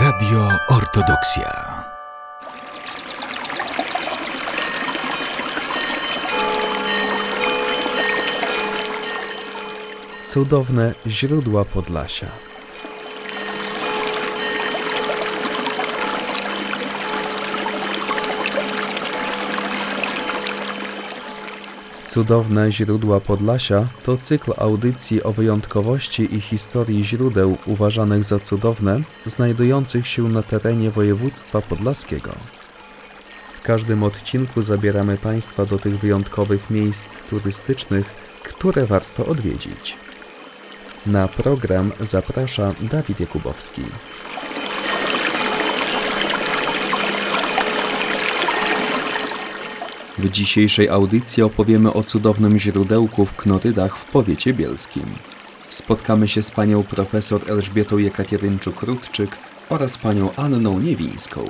Radio Ortodoksja. Cudowne źródła Podlasia. Cudowne źródła Podlasia to cykl audycji o wyjątkowości i historii źródeł uważanych za cudowne, znajdujących się na terenie województwa podlaskiego. W każdym odcinku zabieramy Państwa do tych wyjątkowych miejsc turystycznych, które warto odwiedzić. Na program zaprasza Dawid Jakubowski. W dzisiejszej audycji opowiemy o cudownym źródełku w Knotydach w powiecie bielskim. Spotkamy się z panią profesor Elżbietą Jekaterynczuk-Rudczyk oraz panią Anną Niewińską.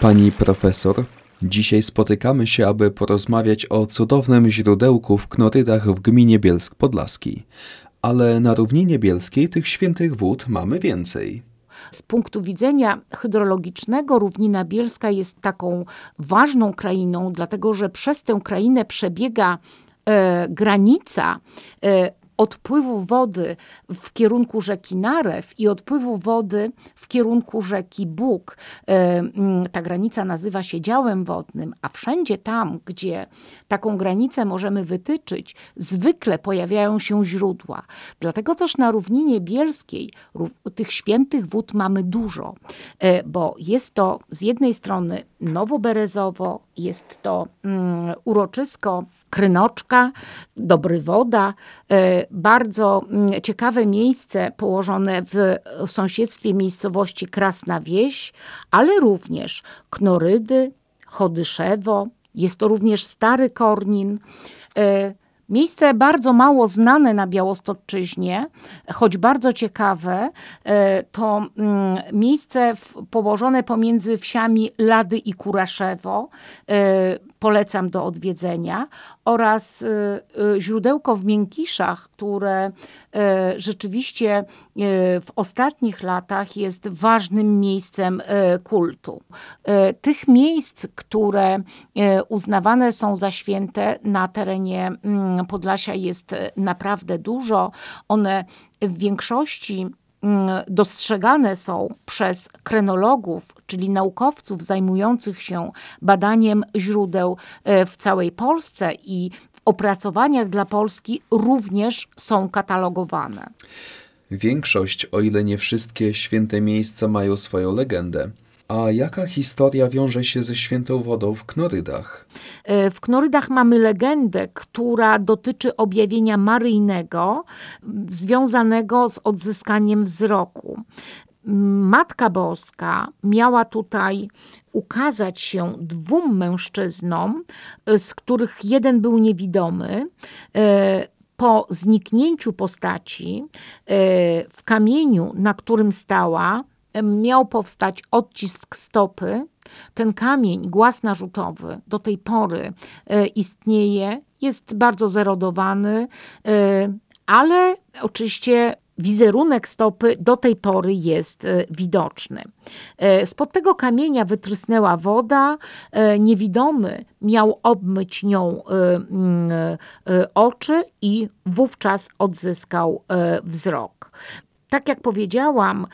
Pani profesor, dzisiaj spotykamy się, aby porozmawiać o cudownym źródełku w Knotydach w gminie Bielsk Podlaski. Ale na równinie bielskiej tych świętych wód mamy więcej. Z punktu widzenia hydrologicznego równina bielska jest taką ważną krainą, dlatego że przez tę krainę przebiega e, granica e, odpływu wody w kierunku rzeki Narew i odpływu wody w kierunku rzeki Bóg. E, mm, ta granica nazywa się działem wodnym, a wszędzie tam, gdzie taką granicę możemy wytyczyć, zwykle pojawiają się źródła. Dlatego też na równinie bielskiej tych świętych wód mamy dużo, e, bo jest to z jednej strony Nowoberezowo, jest to um, uroczysko Krynoczka, Dobry Woda. E, bardzo mm, ciekawe miejsce położone w sąsiedztwie miejscowości Krasna Wieś, ale również Knorydy, Chodyszewo. Jest to również Stary Kornin. E, miejsce bardzo mało znane na Białostoczyźnie, choć bardzo ciekawe, e, to mm, miejsce położone pomiędzy wsiami Lady i Kuraszewo polecam do odwiedzenia, oraz y, y, źródełko w Miękiszach, które y, rzeczywiście w ostatnich latach jest ważnym miejscem kultu. Tych miejsc, które uznawane są za święte na terenie mm, Podlasia jest naprawdę dużo. One w większości dostrzegane są przez krenologów, czyli naukowców zajmujących się badaniem źródeł e, w całej Polsce i w opracowaniach dla Polski również są katalogowane. Większość, o ile nie wszystkie święte miejsca mają swoją legendę. A jaka historia wiąże się ze świętą wodą w Knorydach? E, w Knorydach mamy legendę, która dotyczy objawienia maryjnego związanego z odzyskaniem wzroku. Matka Boska miała tutaj ukazać się dwóm mężczyznom, z których jeden był niewidomy. E, po zniknięciu postaci e, w kamieniu, na którym stała, miał powstać odcisk stopy. Ten kamień, głaz narzutowy, do tej pory e, istnieje, jest bardzo zerodowany, e, ale oczywiście wizerunek stopy do tej pory jest e, widoczny. Spod tego kamienia wytrysnęła woda, niewidomy miał obmyć nią mm, oczy i wówczas odzyskał wzrok. Tak jak powiedziałam,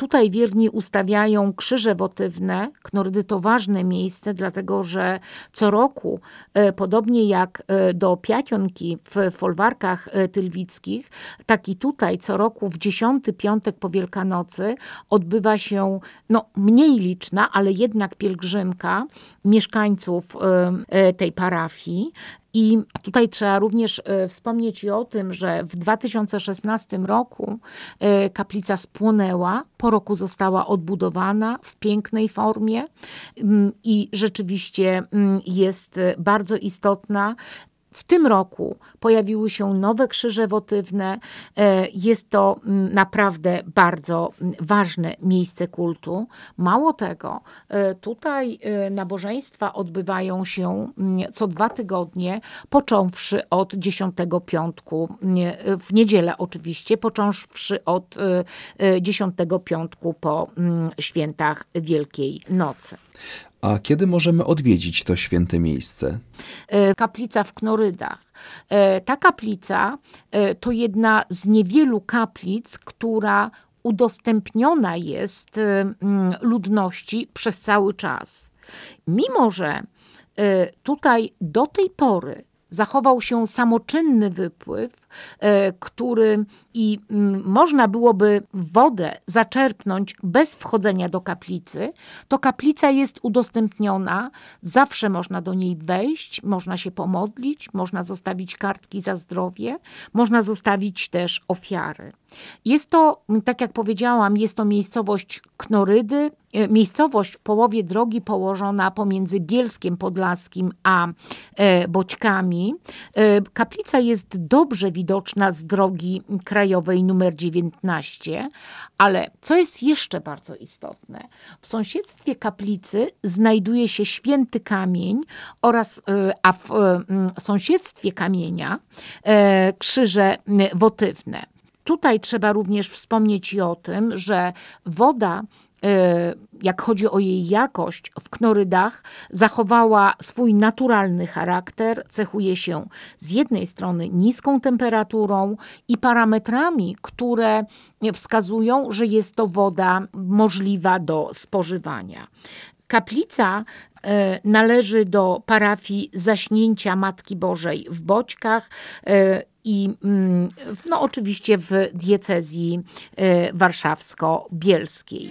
Tutaj wierni ustawiają krzyże wotywne. Knordy to ważne miejsce, dlatego że co roku, e, podobnie jak e, do Piacionki w folwarkach e, tylwickich, tak i tutaj co roku w dziesiąty piątek po Wielkanocy odbywa się no, mniej liczna, ale jednak pielgrzymka mieszkańców tej parafii. I tutaj trzeba również e, wspomnieć i o tym, że w 2016 roku e, kaplica spłonęła, po roku została odbudowana w pięknej formie mm, i rzeczywiście mm, jest bardzo istotna W tym roku pojawiły się nowe krzyże wotywne. E, Jest to mm, naprawdę bardzo mm, ważne miejsce kultu. Mało tego, e, tutaj e, nabożeństwa odbywają się mm, co dwa tygodnie, począwszy od dziesiątego piątku, nie, w niedzielę oczywiście, począwszy od e, e, dziesiątego piątku po świętach Wielkiej Nocy. A kiedy możemy odwiedzić to święte miejsce? e, kaplica w Knorydach. E, Ta kaplica e, to jedna z niewielu kaplic, która udostępniona jest mm, ludności przez cały czas. Mimo, że tutaj do tej pory zachował się samoczynny wypływ, który i mm, można byłoby wodę zaczerpnąć bez wchodzenia do kaplicy, to kaplica jest udostępniona, zawsze można do niej wejść, można się pomodlić, można zostawić kartki za zdrowie, można zostawić też ofiary. Jest to, m, tak jak powiedziałam, jest to miejscowość Knorydy, e, miejscowość w połowie drogi położona pomiędzy Bielskiem Podlaskim a e, Boćkami. E, Kaplica jest dobrze widoczna z drogi krajowej numer 19, ale co jest jeszcze bardzo istotne, w sąsiedztwie kaplicy znajduje się święty kamień oraz, e, a w e, m, sąsiedztwie kamienia e, krzyże m, wotywne. Tutaj trzeba również wspomnieć i o tym, że woda, jak chodzi o jej jakość, w Knorydach zachowała swój naturalny charakter, cechuje się z jednej strony niską temperaturą i parametrami, które wskazują, że jest to woda możliwa do spożywania. Kaplica e, należy do parafii Zaśnięcia Matki Bożej w Boćkach e, i mm, no, oczywiście w diecezji e, warszawsko-bielskiej.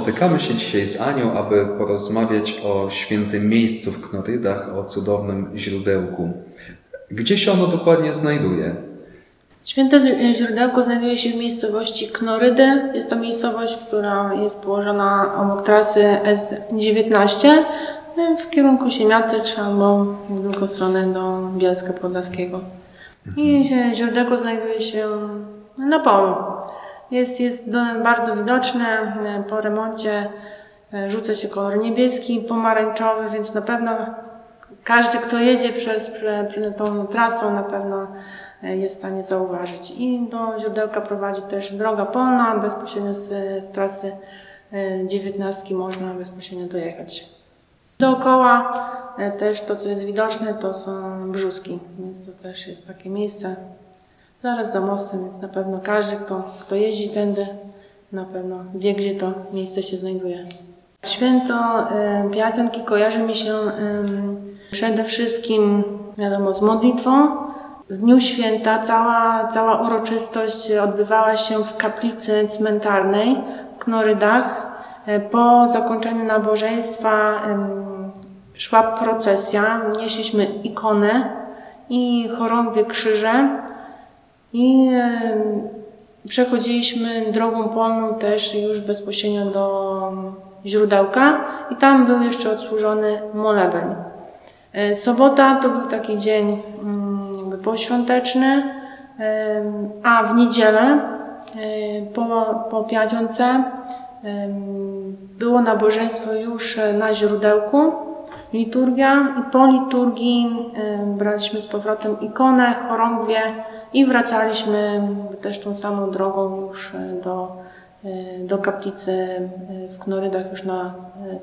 Spotykamy się dzisiaj z Anią, aby porozmawiać o świętym miejscu w Knorydach, o cudownym źródełku. Gdzie się ono dokładnie znajduje? Święte źródełko znajduje się w miejscowości Knorydy. Jest to miejscowość, która jest położona obok trasy S19 e, w kierunku Siemiatycz albo w drugą stronę do Bielska Podlaskiego. I zie- źródełko znajduje się na polu. Jest, jest bardzo widoczne. e, Po remoncie e, rzuca się kolor niebieski, pomarańczowy, więc na pewno każdy, kto jedzie przez, prze, prze tą trasą, na pewno e, jest w stanie zauważyć. I do źródełka prowadzi też droga polna, bezpośrednio z, z trasy e, 19 można bezpośrednio dojechać. Dookoła też to, co jest widoczne, to są brzuski, więc to też jest takie miejsce zaraz za mostem, więc na pewno każdy, kto, kto jeździ tędy, na pewno wie, gdzie to miejsce się znajduje. Święto Piationki kojarzy mi się em, przede wszystkim, wiadomo, z modlitwą. W dniu święta cała, cała uroczystość odbywała się w kaplicy cmentarnej w Knorydach. E, Po zakończeniu nabożeństwa em, szła procesja, nieśliśmy ikonę i chorągwie krzyże. I przechodziliśmy drogą polną też już bezpośrednio do źródełka i tam był jeszcze odsłużony molebeń. E, Sobota to był taki dzień mm, jakby poświąteczny, a w niedzielę e, po, po piątce było nabożeństwo już e, na źródełku, liturgia i po liturgii braliśmy z powrotem ikonę, chorągwie i wracaliśmy też tą samą drogą już e, do, e, do kaplicy e, w Knorydach już na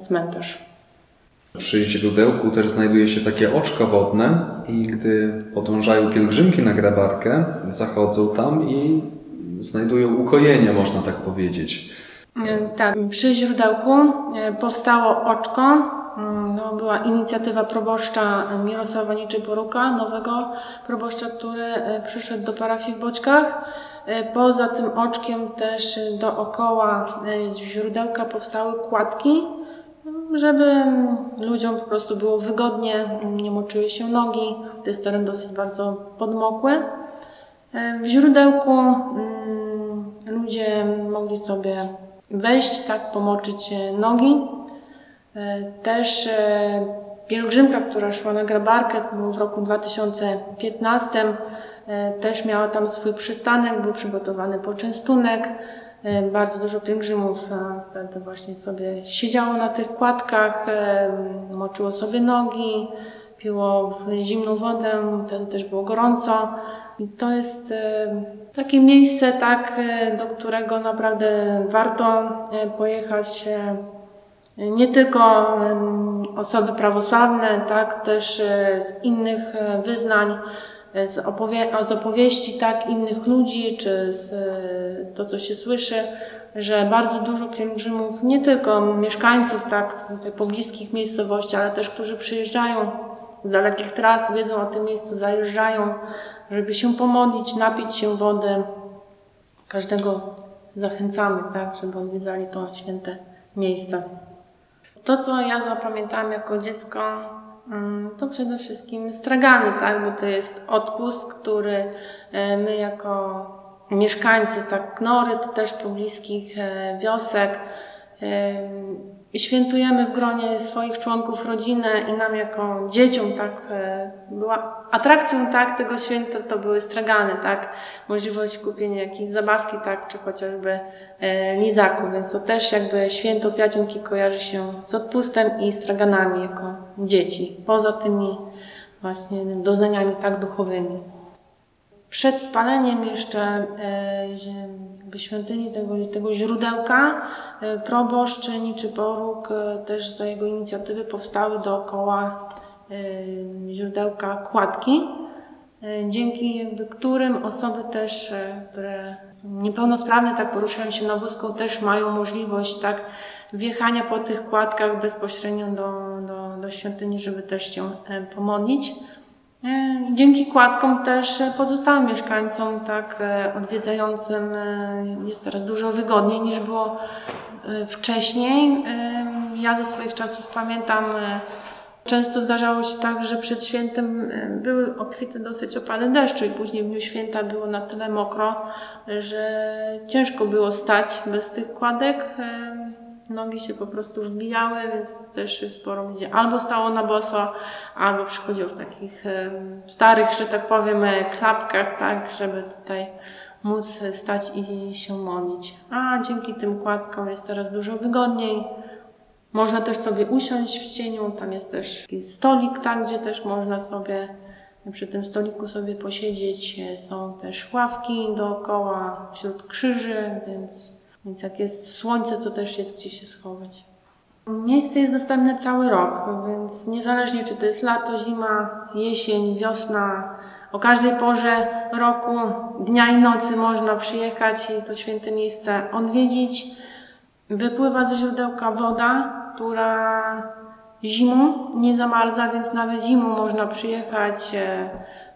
cmentarz. Przy źródełku też znajduje się takie oczko wodne i gdy podążają pielgrzymki na grabarkę, zachodzą tam i znajdują ukojenie, można tak powiedzieć. Tak, przy źródełku powstało oczko. Mm, No, była inicjatywa proboszcza Mirosława Niczyporuka, nowego proboszcza, który e, przyszedł do parafii w Boćkach. E, Poza tym oczkiem też dookoła e, źródełka powstały kładki, żeby mm, ludziom po prostu było wygodnie, m, nie moczyły się nogi. To jest teren dosyć bardzo podmokły. W źródełku mm, ludzie mogli sobie wejść, tak, pomoczyć nogi. E, Też e, pielgrzymka, która szła na grabarkę, w roku 2015, e, też miała tam swój przystanek, był przygotowany poczęstunek. Bardzo dużo pielgrzymów wtedy właśnie sobie siedziało na tych kładkach, moczyło sobie nogi, piło w zimną wodę, wtedy też było gorąco. I to jest takie miejsce, tak, do którego naprawdę warto pojechać. Nie tylko osoby prawosławne, tak, też e, z innych e, wyznań, e, z, opowie- z opowieści tak, innych ludzi, czy z to, co się słyszy, że bardzo dużo pielgrzymów, nie tylko mieszkańców tak, pobliskich miejscowości, ale też którzy przyjeżdżają z dalekich tras, wiedzą o tym miejscu, zajeżdżają, żeby się pomodlić, napić się wody. Każdego zachęcamy, tak, żeby odwiedzali to święte miejsce. To, co ja zapamiętałam jako dziecko, mm, to przede wszystkim stragany, tak, bo to jest odpust, który e, my jako mieszkańcy, tak, Knoryd, też pobliskich e, wiosek, e, świętujemy w gronie swoich członków rodziny i nam jako dzieciom tak e, była atrakcją tak tego święta to były stragany, tak, możliwość kupienia jakiejś zabawki, tak, czy chociażby e, lizaku, więc to też jakby święto Piacionki kojarzy się z odpustem i straganami jako dzieci, poza tymi właśnie doznaniami tak duchowymi. Przed spaleniem jeszcze e, jakby świątyni tego, tego źródełka e, proboszcz czy Poruk e, też za jego inicjatywy powstały dookoła źródełka kładki, dzięki jakby którym osoby też, które są niepełnosprawne, tak poruszają się na wózku, też mają możliwość tak wjechania po tych kładkach bezpośrednio do, do, do świątyni, żeby też się pomodlić. Dzięki kładkom też e, pozostałym mieszkańcom, tak e, odwiedzającym e, jest teraz dużo wygodniej niż było wcześniej. Ja ze swoich czasów pamiętam, często zdarzało się tak, że przed świętem były obfite dosyć opady deszczu i później w dniu święta było na tyle mokro, że ciężko było stać bez tych kładek. E, Nogi się po prostu wbijały, więc też sporo ludzi albo stało na boso, albo przychodziło w takich starych, że tak powiem, e, klapkach, tak, żeby tutaj móc e, stać i się modlić. A dzięki tym kładkom jest teraz dużo wygodniej. Można też sobie usiąść w cieniu, tam jest też stolik, tak, gdzie też można sobie przy tym stoliku sobie posiedzieć. E, Są też ławki dookoła, wśród krzyży, więc więc jak jest słońce, to też jest gdzie się schować. Miejsce jest dostępne cały rok, więc niezależnie czy to jest lato, zima, jesień, wiosna, o każdej porze roku, dnia i nocy można przyjechać i to święte miejsce odwiedzić. Wypływa ze źródełka woda, która zimą nie zamarza, więc nawet zimą można przyjechać, e,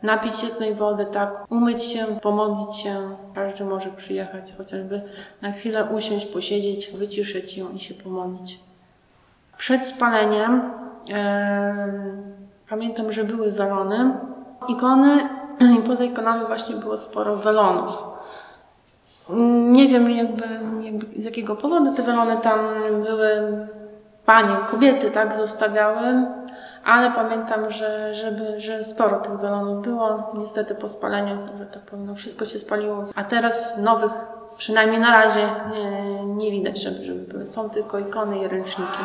napić się tej wody, tak, umyć się, pomodlić się. Każdy może przyjechać, chociażby na chwilę usiąść, posiedzieć, wyciszyć ją i się pomodlić. Przed spaleniem em, pamiętam, że były welony ikony i poza ikonami właśnie było sporo welonów. Nie wiem jakby, jakby z jakiego powodu te welony tam były, panie, kobiety tak zostawiały, ale pamiętam, że, żeby, że sporo tych welonów było. Niestety po spaleniu, że tak powiem, no wszystko się spaliło. A teraz nowych, przynajmniej na razie, nie, nie widać, żeby, żeby były. Są tylko ikony i ręczniki.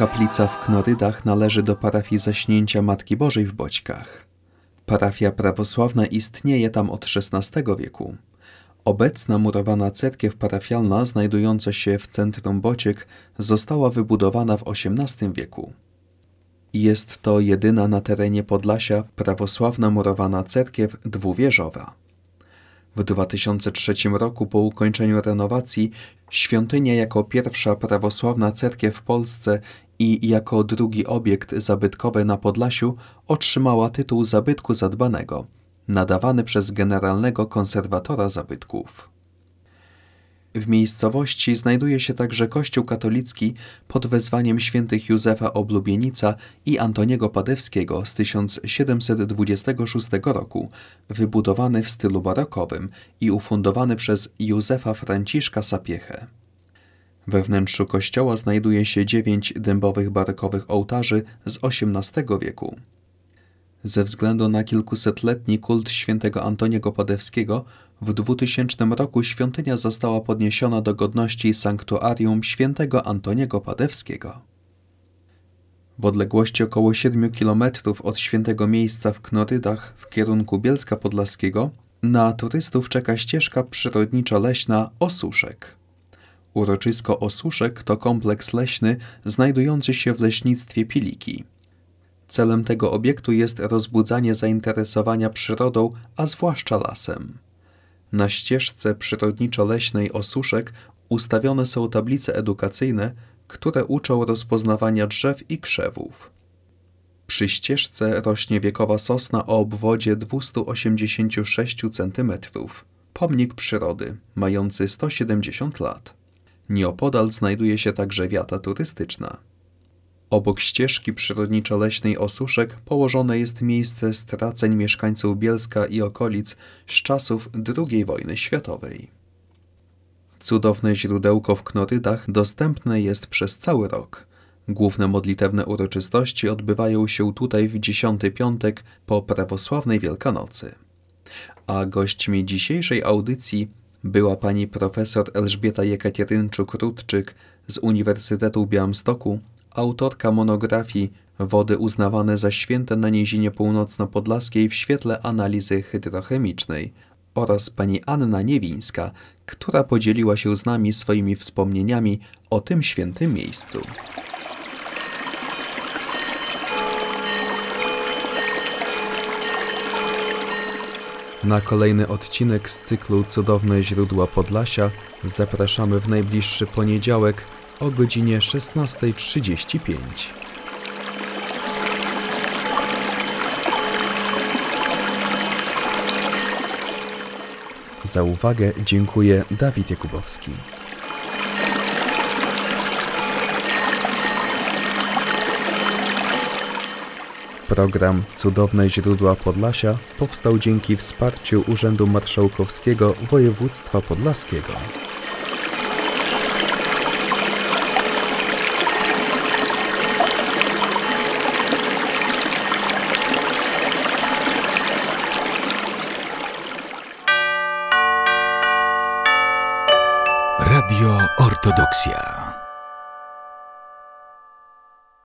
Kaplica w Knorydach należy do parafii Zaśnięcia Matki Bożej w Boćkach. Parafia prawosławna istnieje tam od XVI wieku. Obecna murowana cerkiew parafialna, znajdująca się w centrum Bociek, została wybudowana w XVIII wieku. Jest to jedyna na terenie Podlasia prawosławna murowana cerkiew dwuwieżowa. W 2003 roku po ukończeniu renowacji świątynia jako pierwsza prawosławna cerkiew w Polsce i jako drugi obiekt zabytkowy na Podlasiu otrzymała tytuł zabytku zadbanego, nadawany przez generalnego konserwatora zabytków. W miejscowości znajduje się także kościół katolicki pod wezwaniem świętych Józefa Oblubienica i Antoniego Padewskiego z 1726 roku, wybudowany w stylu barokowym i ufundowany przez Józefa Franciszka Sapiechę. We wnętrzu kościoła znajduje się dziewięć dębowych barokowych ołtarzy z XVIII wieku. Ze względu na kilkusetletni kult świętego Antoniego Padewskiego w 2000 roku świątynia została podniesiona do godności sanktuarium świętego Antoniego Padewskiego. W odległości około 7 km od świętego miejsca w Knorydach w kierunku Bielska Podlaskiego na turystów czeka ścieżka przyrodniczo-leśna Osuszek. Uroczysko Osuszek to kompleks leśny znajdujący się w leśnictwie Piliki. Celem tego obiektu jest rozbudzanie zainteresowania przyrodą, a zwłaszcza lasem. Na ścieżce przyrodniczo-leśnej Osuszek ustawione są tablice edukacyjne, które uczą rozpoznawania drzew i krzewów. Przy ścieżce rośnie wiekowa sosna o obwodzie 286 cm. Pomnik przyrody, mający 170 lat. Nieopodal znajduje się także wiata turystyczna. Obok ścieżki przyrodniczo-leśnej Osuszek położone jest miejsce straceń mieszkańców Bielska i okolic z czasów II wojny światowej. Cudowne źródełko w Knorydach dostępne jest przez cały rok. Główne modlitewne uroczystości odbywają się tutaj w dziesiąty piątek po prawosławnej Wielkanocy. A gośćmi dzisiejszej audycji była pani profesor Elżbieta Jekaterynczuk-Rudczyk z Uniwersytetu Białymstoku, autorka monografii Wody uznawane za święte na Nizinie Północno-Podlaskiej w świetle analizy hydrochemicznej oraz pani Anna Niewińska, która podzieliła się z nami swoimi wspomnieniami o tym świętym miejscu. Na kolejny odcinek z cyklu Cudowne źródła Podlasia zapraszamy w najbliższy poniedziałek o godzinie 16.35. Za uwagę dziękuję Dawid Jakubowski. Program Cudowne źródła Podlasia powstał dzięki wsparciu Urzędu Marszałkowskiego Województwa Podlaskiego. Radio Ortodoksja.